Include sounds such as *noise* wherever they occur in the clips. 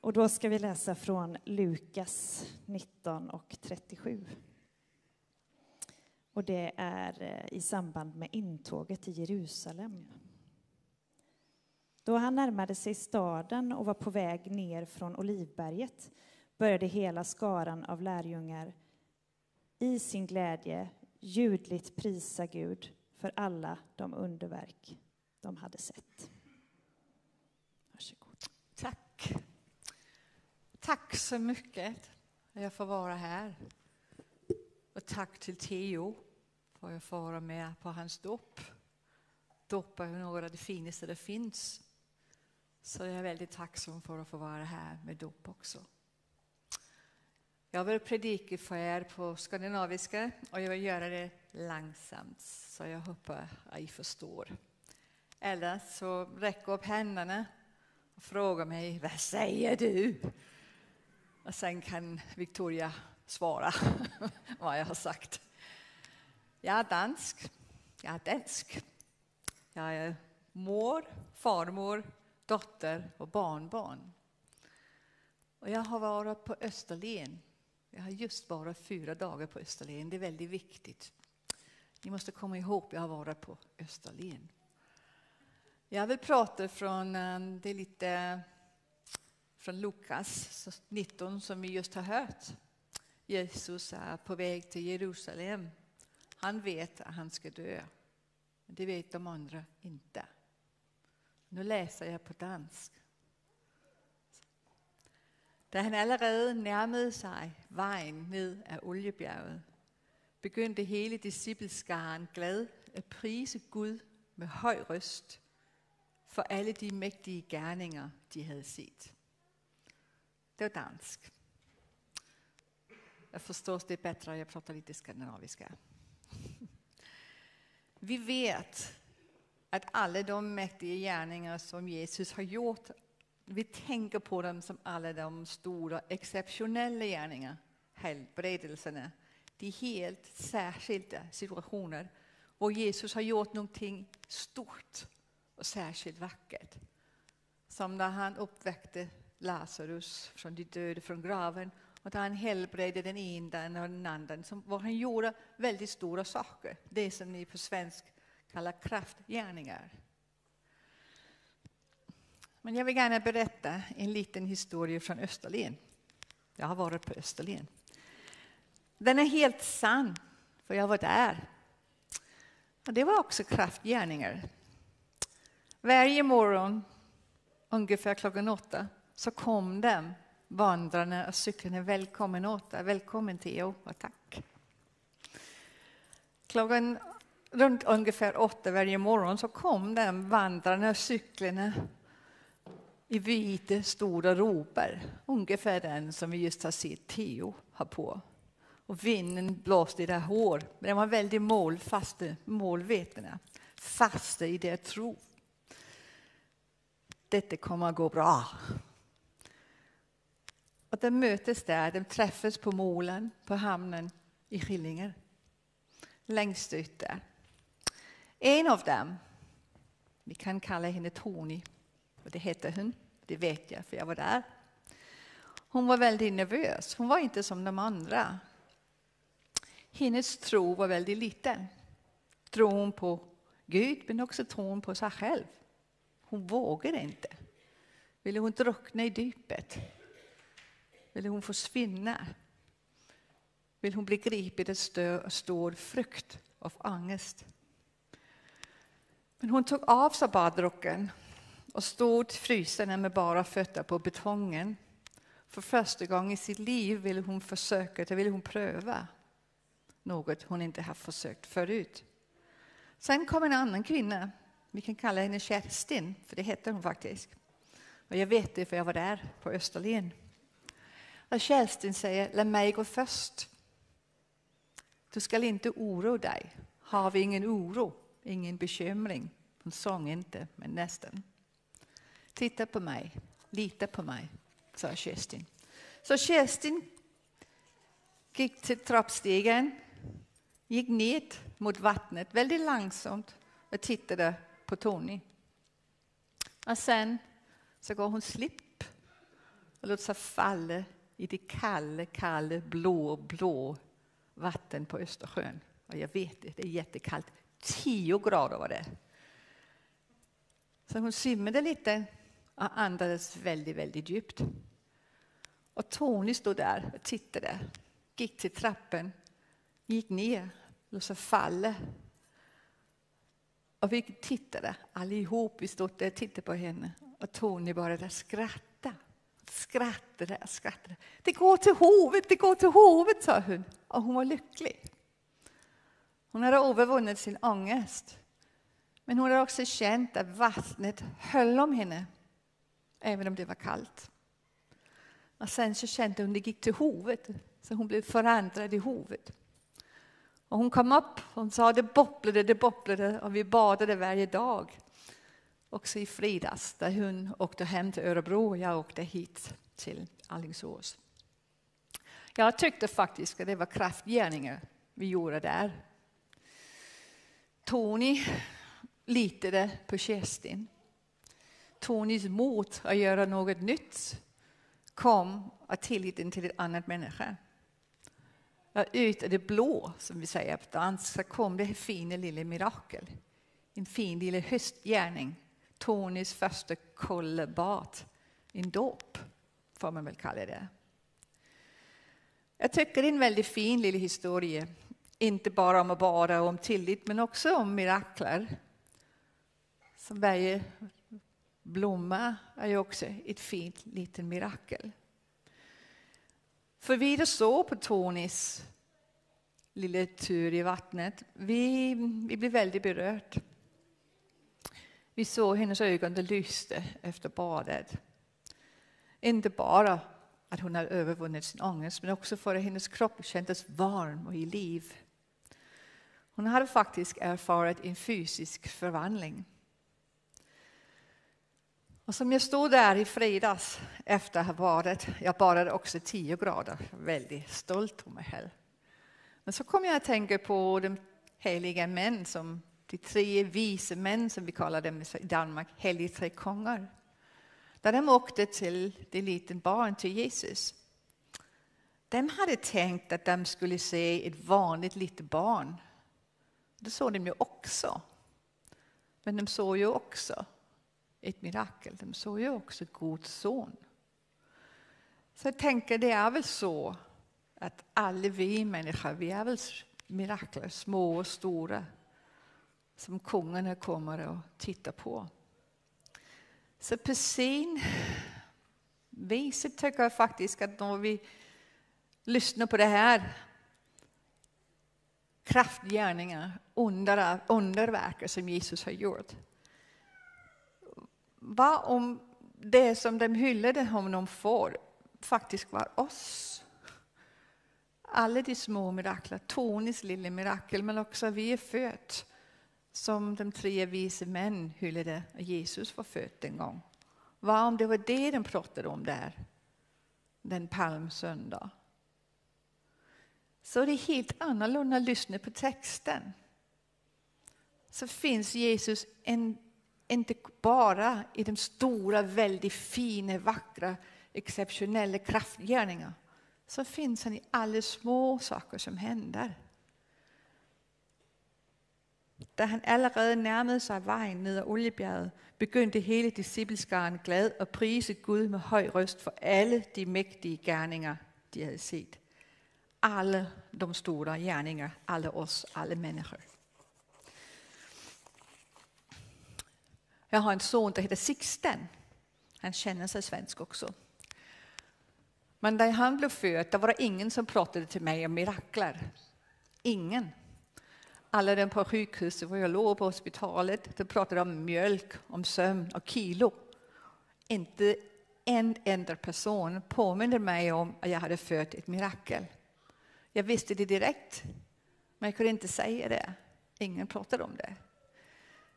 Och då ska vi läsa från Lukas 19 och 37. Och det är eh, i samband med intåget till Jerusalem. Då han närmade sig staden och var på väg ner från Olivberget började hela skaran av lärjungar i sin glädje ljudligt prisa Gud för alla de underverk de hade sett. Varsågod. Tack. Tack så mycket att jag får vara här. Och tack till Theo för att jag får vara med på hans dop. Dop är något av det finaste det finns. Så jag är väldigt tacksam för att få vara här med dop också. Jag vill predika för er på skandinaviska och jag vill göra det långsamt så jag hoppas att ni förstår. Eller så räck upp händerna och fråga mig, vad säger du? Och sen kan Victoria svara *laughs* vad jag har sagt. Jag är dansk. Jag är dansk. Jag är mor, farmor, dotter och barnbarn. Och jag har varit på Österlen. Jag har just varit fyra dagar på Österlen. Det är väldigt viktigt. Ni måste komma ihåg att jag har varit på Österlen. Jag vill prata från eh, det lite från Lukas 19 som vi just har hört. Jesus är på väg till Jerusalem. Han vet att han ska dö. Men det vet de andra inte. Nu läser jag på dansk. Da han allerede närmade sig vejen ned af Oliebjerget, begyndte hele discipleskaren glad at prise Gud med høj røst for alle de mægtige gerninger, de havde set. Det är dansk. Jag förstår det bättre, jag pratar lite skandinaviska. Vi vet att alla de mäktiga gärningar som Jesus har gjort, vi tänker på dem som alla de stora exceptionella gärningar, helbredelserna. De är helt särskilda situationer och Jesus har gjort någonting stort och särskilt vackert. Som när han uppväckte Lazarus från de döda från graven och där han helbredde den ena och den andra. Som, och han gjorde väldigt stora saker. Det som ni på svensk kallar kraftgärningar. Men jag vill gärna berätta en liten historia från Österlen. Jag har varit på Österlen. Den är helt sann, för jag var där. Och det var också kraftgärningar. Varje morgon, ungefär klockan åtta, så kom de vandrarna och cyklarna. Välkommen åter, välkommen Theo och tack. Klockan runt ungefär åtta varje morgon så kom de vandrarna och cyklarna i vita stora roper, ungefär den som vi just har sett Theo ha på. Och vinden blåste i det hår, men de var väldigt målfasta, målvetna, fasta i deras tro. Detta kommer att gå bra. Och de mötes där, de träffas på molen, på hamnen i Skillinge. Längst ut där. En av dem, vi kan kalla henne Tony, och det heter hon, det vet jag för jag var där. Hon var väldigt nervös, hon var inte som de andra. Hennes tro var väldigt liten. Tron på Gud, men också tron på sig själv. Hon vågade inte. Ville hon drunkna i djupet? Eller hon försvinna? Vill hon bli gripen av stor frukt av ångest? Men hon tog av sig badrocken och stod frusen med bara fötter på betongen. För första gången i sitt liv ville hon försöka, det ville hon pröva. Något hon inte har försökt förut. Sen kom en annan kvinna, vi kan kalla henne Kerstin, för det hette hon faktiskt. Och jag vet det för jag var där på Österlen. Och Kerstin säger, låt mig gå först. Du skall inte oroa dig. Har vi ingen oro, ingen bekymring. Hon sång inte, men nästan. Titta på mig, lita på mig, sa Kerstin. Så Kerstin gick till trappstegen, gick ned mot vattnet väldigt långsamt och tittade på Tony. Och sen så går hon slipp och låter sig falla i det kalla, kalla, blå, blå vatten på Östersjön. Och jag vet det, det är jättekallt. Tio grader var det. Så hon simmade lite och andades väldigt, väldigt djupt. Och Tony stod där och tittade, gick till trappen, gick ner, låt så falla. Och vi tittade allihop, vi stod där och tittade på henne. Och Tony började skratta. Skrattade, skrattade. och skrattade. Det går till hovet, det går till hovet, sa hon. Och hon var lycklig. Hon hade övervunnit sin ångest. Men hon hade också känt att vattnet höll om henne, även om det var kallt. Och sen så kände hon att det gick till hovet, så hon blev förändrad i hovet. Och hon kom upp, hon sa det bopplade, det bopplade och vi badade varje dag. Också i fredags, där hon åkte hem till Örebro och jag åkte hit till Alingsås. Jag tyckte faktiskt att det var kraftgärningar vi gjorde där. Tony litade på Kerstin. Tonys mod att göra något nytt kom av tilliten till en annan människa. Ut av det blå, som vi säger på dans, så kom det fina lilla mirakel. En fin lilla höstgärning. Tonys första kollebad. En dop, får man väl kalla det. Jag tycker det är en väldigt fin liten historia. Inte bara om att bada och om tillit, men också om mirakler. Som varje blomma är ju också ett fint litet mirakel. För vi såg på Tonys lilla tur i vattnet, vi, vi blev väldigt berörda. Vi såg hennes ögon, det lyste efter badet. Inte bara att hon hade övervunnit sin ångest, men också för att hennes kropp kändes varm och i liv. Hon hade faktiskt erfarit en fysisk förvandling. Och som jag stod där i fredags efter badet, jag badade också 10 grader, väldigt stolt om mig själv. Men så kom jag att tänka på de heliga män, som, de tre vise män som vi kallar dem i Danmark, helige tre kungar. Där de åkte till det liten barn, till Jesus. De hade tänkt att de skulle se ett vanligt litet barn. Det såg de ju också. Men de såg ju också ett mirakel. De såg ju också Guds son. Så jag tänker, det är väl så att alla vi människor, vi är väl mirakler, små och stora, som kungarna kommer och tittar på. Så på sin vis tycker jag faktiskt att när vi lyssnar på det här kraftgärningar, under, underverk som Jesus har gjort. Vad om det som de hyllade honom för faktiskt var oss? Alla de små mirakler, Tonys lilla mirakel, men också vi är födda som de tre vise män hyllade Jesus var född en gång. Vad om det var det de pratade om där, den palmsöndag? Så det är helt annorlunda att lyssna på texten. Så finns Jesus en, inte bara i de stora, väldigt fina, vackra, exceptionella kraftgärningarna. Så finns han i alla små saker som händer. Da han allerede nærmede sig vejen ned ad Oliebjerget, begyndte hele discipleskaren glad at prise Gud med høj røst for alle de mægtige gerninger, de havde set. Alle de store gerninger, alle os, alle människor. Jag har en son som heter Sixten. Han känner sig svensk också. Men när han blev född var det ingen som pratade till mig om mirakler. Ingen. Alla de på sjukhuset, hvor jag låg på hospitalet, de pratade om mjölk, om sömn och kilo. Inte en enda person påminde mig om att jag hade fött ett mirakel. Jag visste det direkt, men jag kunde inte säga det. Ingen pratade om det.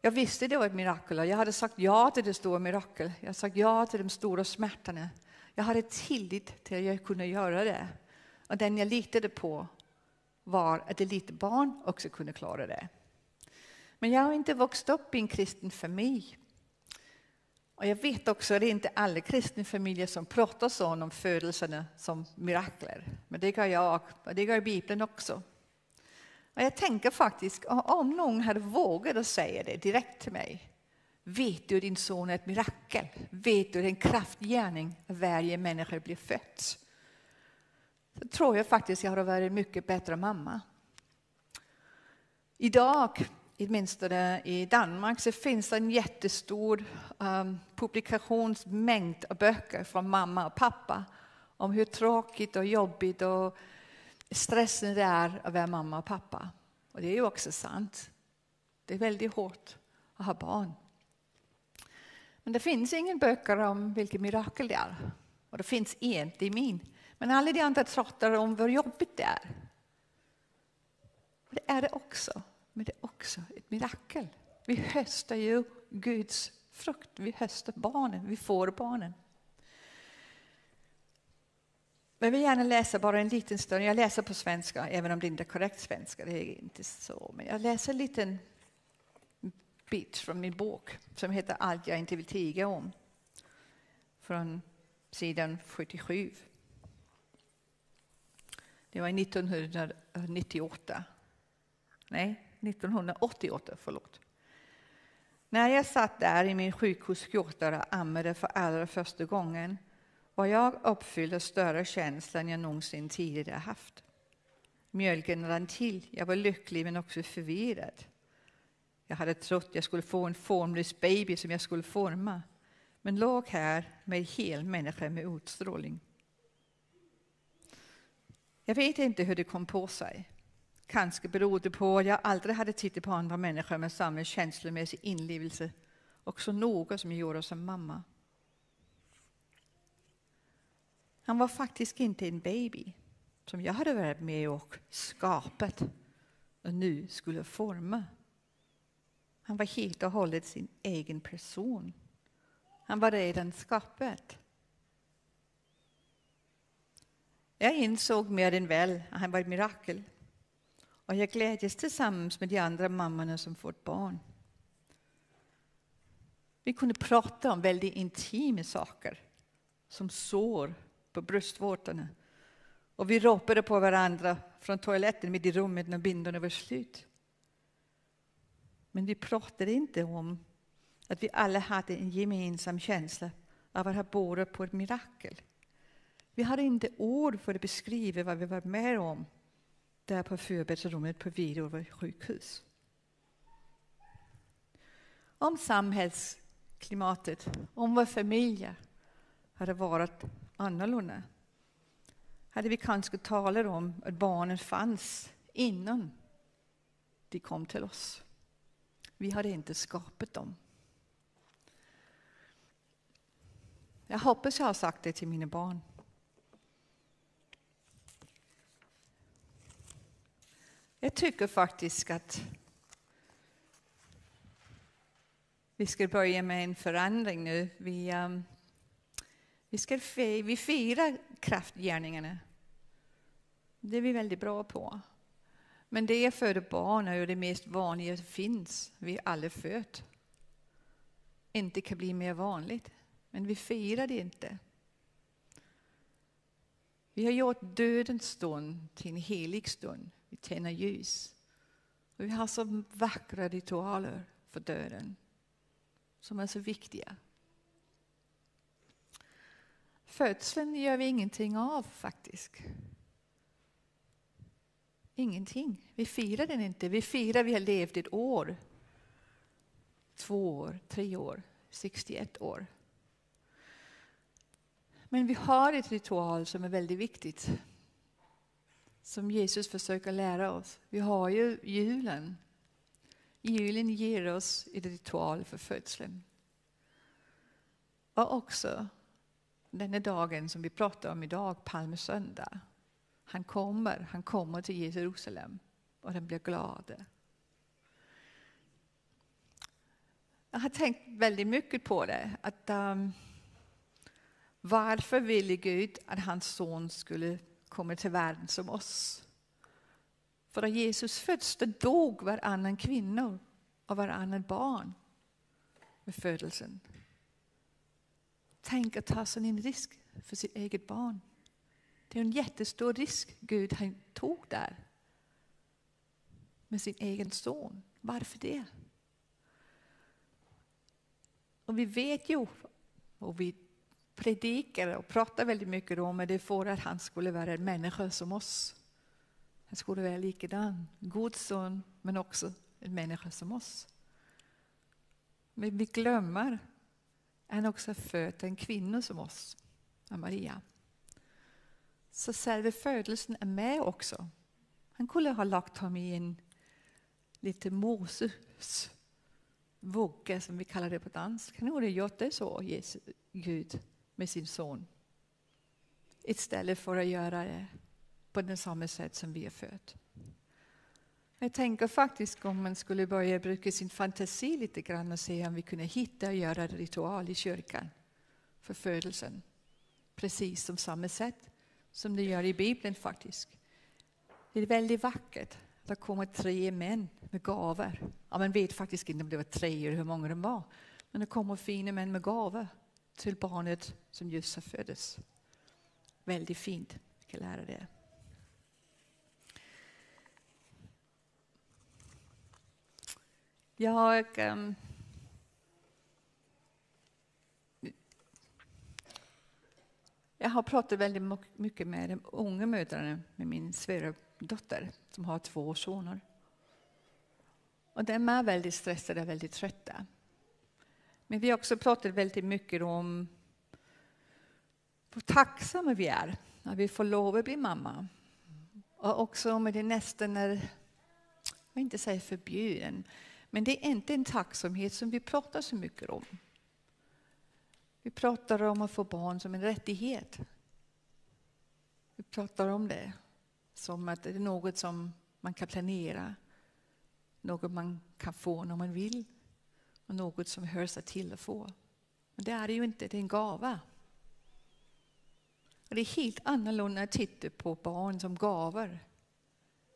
Jag visste det var ett mirakel och jag hade sagt ja till det stora mirakel. Jag hade sagt ja till de stora smärtorna. Jag hade tillit till att jag kunde göra det. Och den jag litade på var att ett litet barn också kunde klara det. Men jag har inte vuxit upp i en kristen familj. Och jag vet också att det är inte alla kristna familjer som pratar så om födelserna som mirakler. Men det gör jag, och det gör Bibeln också. Och jag tänker faktiskt, om någon hade vågat att säga det direkt till mig. Vet du att din son är ett mirakel? Vet du att det är en kraftgärning att varje människa blir född? Så tror jag faktiskt jag hade varit en mycket bättre mamma. Idag åtminstone i Danmark, så finns det en jättestor um, publikationsmängd av böcker från mamma och pappa om hur tråkigt och jobbigt och stressen det är att vara mamma och pappa. Och det är ju också sant. Det är väldigt hårt att ha barn. Men det finns ingen böcker om vilket mirakel det är. Och det finns en, det är min. Men alla de andra pratar om hur jobbigt det är. Det är det också. Men det är också ett mirakel. Vi höstar ju Guds frukt. Vi höstar barnen, vi får barnen. Jag vill gärna läsa bara en liten stund. Jag läser på svenska, även om det inte är korrekt svenska. Det är inte så. Men jag läser en liten bit från min bok som heter Allt jag inte vill tiga om. Från sidan 77. Det var 1998. Nej, 1988, förlåt. När jag satt där i min sjukhusskjorta och ammade för allra första gången var jag uppfylld av större känslor än jag någonsin tidigare haft. Mjölken rann till. Jag var lycklig men också förvirrad. Jag hade trott jag skulle få en formlös baby som jag skulle forma men låg här med en hel människa med utstrålning. Jag vet inte hur det kom på sig. Kanske berodde på att jag aldrig hade tittat på andra människor med samma känslomässig inlevelse. Också något som jag gjorde som mamma. Han var faktiskt inte en baby som jag hade varit med och skapat och nu skulle forma. Han var helt och hållet sin egen person. Han var redan skapad. Jag insåg mer än väl att han var ett mirakel och jag glädjes tillsammans med de andra mammorna som fått barn. Vi kunde prata om väldigt intima saker, som sår på bröstvårtorna. Och vi ropade på varandra från toaletten mitt i rummet när bindorna var slut. Men vi pratade inte om att vi alla hade en gemensam känsla av att ha båda på ett mirakel. Vi hade inte ord för att beskriva vad vi var med om där på förberedelserummet på Vidå sjukhus. Om samhällsklimatet, om vår familj, hade varit annorlunda hade vi kanske talat om att barnen fanns innan de kom till oss. Vi hade inte skapat dem. Jag hoppas jag har sagt det till mina barn. Tycker faktiskt att vi ska börja med en förändring nu. Vi, um, vi, ska vi firar kraftgärningarna. Det är vi väldigt bra på. Men det jag föda barn är ju det mest vanliga som finns. Vi är alla född. Inte kan bli mer vanligt. Men vi firar det inte. Vi har gjort dödens stund till en helig stund vi tänder ljus. Och vi har så vackra ritualer för döden som är så viktiga. Födseln gör vi ingenting av faktiskt. Ingenting. Vi firar den inte. Vi firar vi har levt ett år. Två år, tre år, 61 år. Men vi har ett ritual som är väldigt viktigt som Jesus försöker lära oss. Vi har ju julen. Julen ger oss ett ritual för födseln. Och också denna dagen som vi pratar om idag, palmsöndag. Han kommer, han kommer till Jerusalem och den blir glad. Jag har tänkt väldigt mycket på det. Att, um, varför ville Gud att hans son skulle kommer till världen som oss. För när Jesus föddes dog varannan kvinna och varannan barn med födelsen. Tänk att ta sån risk för sitt eget barn. Det är en jättestor risk Gud han tog där. Med sin egen son. Varför det? Och vi vet ju, och vi predikar och pratar väldigt mycket om det för att han skulle vara en människa som oss. Han skulle vara likadan, god son men också en människa som oss. Men vi glömmer att han också fött en kvinna som oss, Maria. Så själva födelsen är med också. Han kunde ha lagt honom i en lite Moses vugge, som vi kallar det på dansk. Han kunde ha gjort det så, Jesus, Gud, med sin son. Istället för att göra det på det samma sätt som vi är födda. Jag tänker faktiskt om man skulle börja bruka sin fantasi lite grann och se om vi kunde hitta och göra ritual i kyrkan för födelsen. Precis som samma sätt som det gör i Bibeln faktiskt. Det är väldigt vackert. Det kommer tre män med gaver. Ja, man vet faktiskt inte om det var tre eller hur många de var. Men det kommer fina män med gaver till barnet som just har föddes. Väldigt fint. Vi kan lära det. Jag um, Jag har pratat väldigt mycket med de unga mödrarna, med min svärdotter som har två soner. Och de är väldigt stressade och väldigt trötta. Men vi har också pratat väldigt mycket om hur tacksamma vi är när vi får lov att bli mamma. Och också om det nästan är, jag vill inte säga förbjuden, men det är inte en tacksamhet som vi pratar så mycket om. Vi pratar om att få barn som en rättighet. Vi pratar om det som att det är något som man kan planera, något man kan få när man vill och något som hör sig till att få. Men det är det ju inte, det är en gava. Och det är helt annorlunda att titta på barn som gaver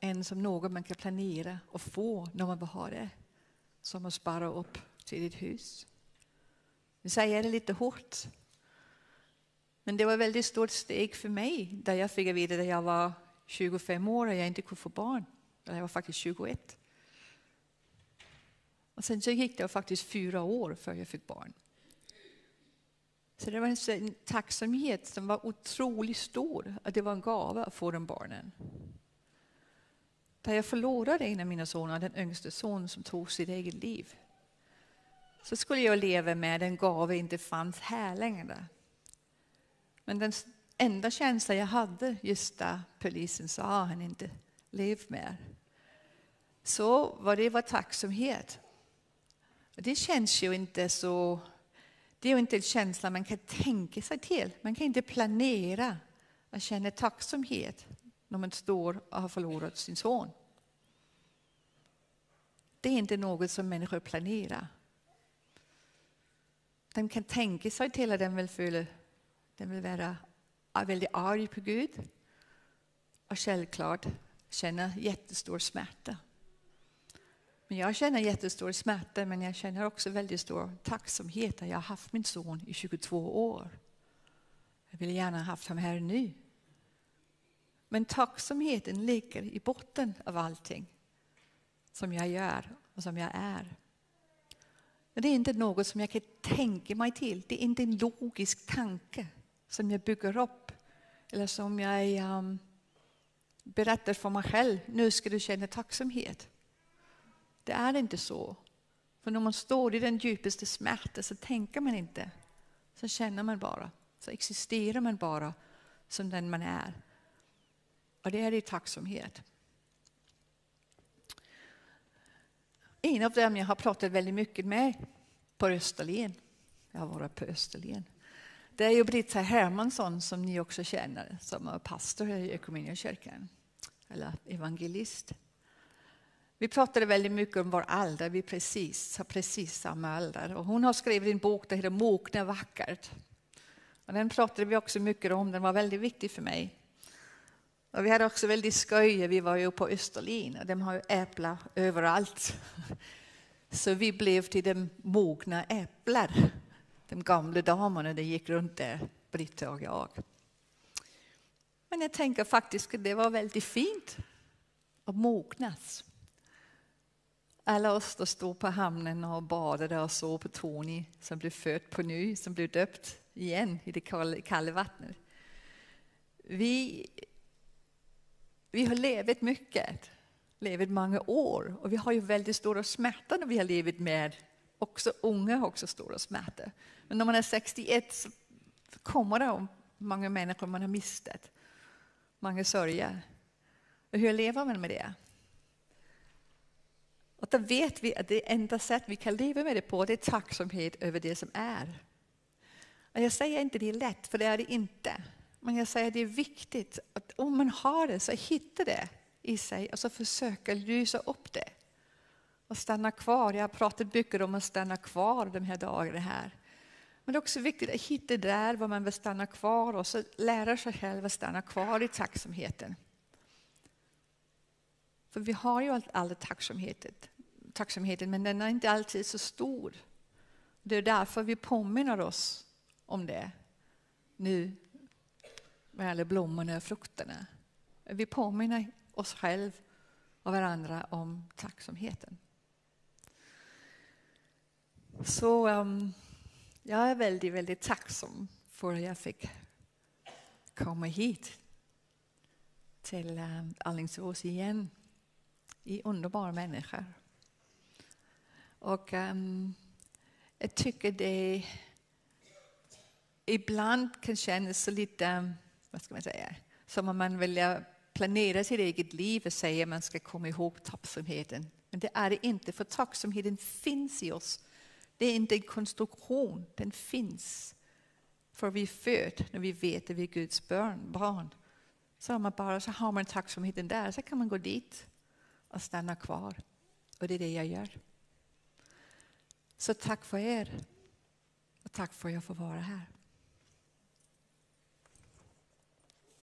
än som något man kan planera och få när man vill ha det. Som att spara upp till ditt hus. Nu säger jag det lite hårt. Men det var ett väldigt stort steg för mig där jag fick veta att jag var 25 år och jag inte kunde få barn. Jag var faktiskt 21. Och sen så gick det faktiskt fyra år för jag fick barn. Så det var en tacksamhet som var otroligt stor, att det var en gåva att få de barnen. Där jag förlorade en av mina söner, den yngste sonen som tog sitt eget liv, så skulle jag leva med en gåva inte fanns här längre. Men den enda känslan jag hade just där polisen sa att han inte levt mer, så var det var tacksamhet. Det känns ju inte så... Det är ju inte en känsla man kan tänka sig till. Man kan inte planera att känna tacksamhet när man står och har förlorat sin son. Det är inte något som människor planerar. De kan tänka sig till att de vill, följa, de vill vara väldigt arg på Gud och självklart känna jättestor smärta. Men jag känner jättestor smärta men jag känner också väldigt stor tacksamhet att jag har haft min son i 22 år. Jag vill gärna ha haft honom här nu. Men tacksamheten ligger i botten av allting som jag gör och som jag är. Det är inte något som jag kan tänka mig till. Det är inte en logisk tanke som jag bygger upp eller som jag um, berättar för mig själv. Nu ska du känna tacksamhet. Det är inte så. För när man står i den djupaste smärta så tänker man inte. Så känner man bara. Så existerar man bara som den man är. Och det är i tacksamhet. En av dem jag har pratat väldigt mycket med på Österlen, jag har varit på Österlen, det är ju Britta Hermansson som ni också känner, som är pastor i Ekumeniakyrkan. eller evangelist. Vi pratade väldigt mycket om vår ålder, vi precis, har precis samma ålder. Och hon har skrivit en bok som heter Mogna vackert. Och den pratade vi också mycket om, den var väldigt viktig för mig. Och vi hade också väldigt skoj, vi var ju på Österlen och de har ju äpplen överallt. Så vi blev till de mogna äpplen. de gamla damerna det gick runt där, Britta och jag. Men jag tänker faktiskt att det var väldigt fint att mognas. Alla oss som stod på hamnen och badade och såg på Tony som blev född på ny, som blev döpt igen i det kalla vattnet. Vi, vi har levt mycket, levt många år och vi har ju väldigt stora smärtor när vi har levt med också unga har också stora smärtor. Men när man är 61 så kommer det många människor man har mistat. Många sörjer. Och hur lever man med det? Och då vet vi att det enda sätt vi kan leva med det på det är tacksamhet över det som är. Och jag säger inte det är lätt, för det är det inte. Men jag säger att det är viktigt att om man har det, så hitta det i sig och så försöka lysa upp det. Och stanna kvar. Jag har pratat mycket om att stanna kvar de här dagarna här. Men det är också viktigt att hitta där var man vill stanna kvar och så lära sig själv att stanna kvar i tacksamheten. För vi har ju all tacksamheten, tacksamheten, men den är inte alltid så stor. Det är därför vi påminner oss om det nu med alla blommorna och frukterna. Vi påminner oss själva och varandra om tacksamheten. Så um, jag är väldigt, väldigt tacksam för att jag fick komma hit till um, Alingsås igen i underbara människor. Och um, jag tycker det ibland kan kännas så lite, vad ska man säga, som om man vill planera sitt eget liv och säga att man ska komma ihåg tacksamheten. Men det är det inte, för tacksamheten finns i oss. Det är inte en konstruktion, den finns. För vi är född när vi vet att vi är Guds barn. Så, man bara, så har man tacksamheten där, så kan man gå dit och stanna kvar. Och det är det jag gör. Så tack för er. Och tack för att jag får vara här.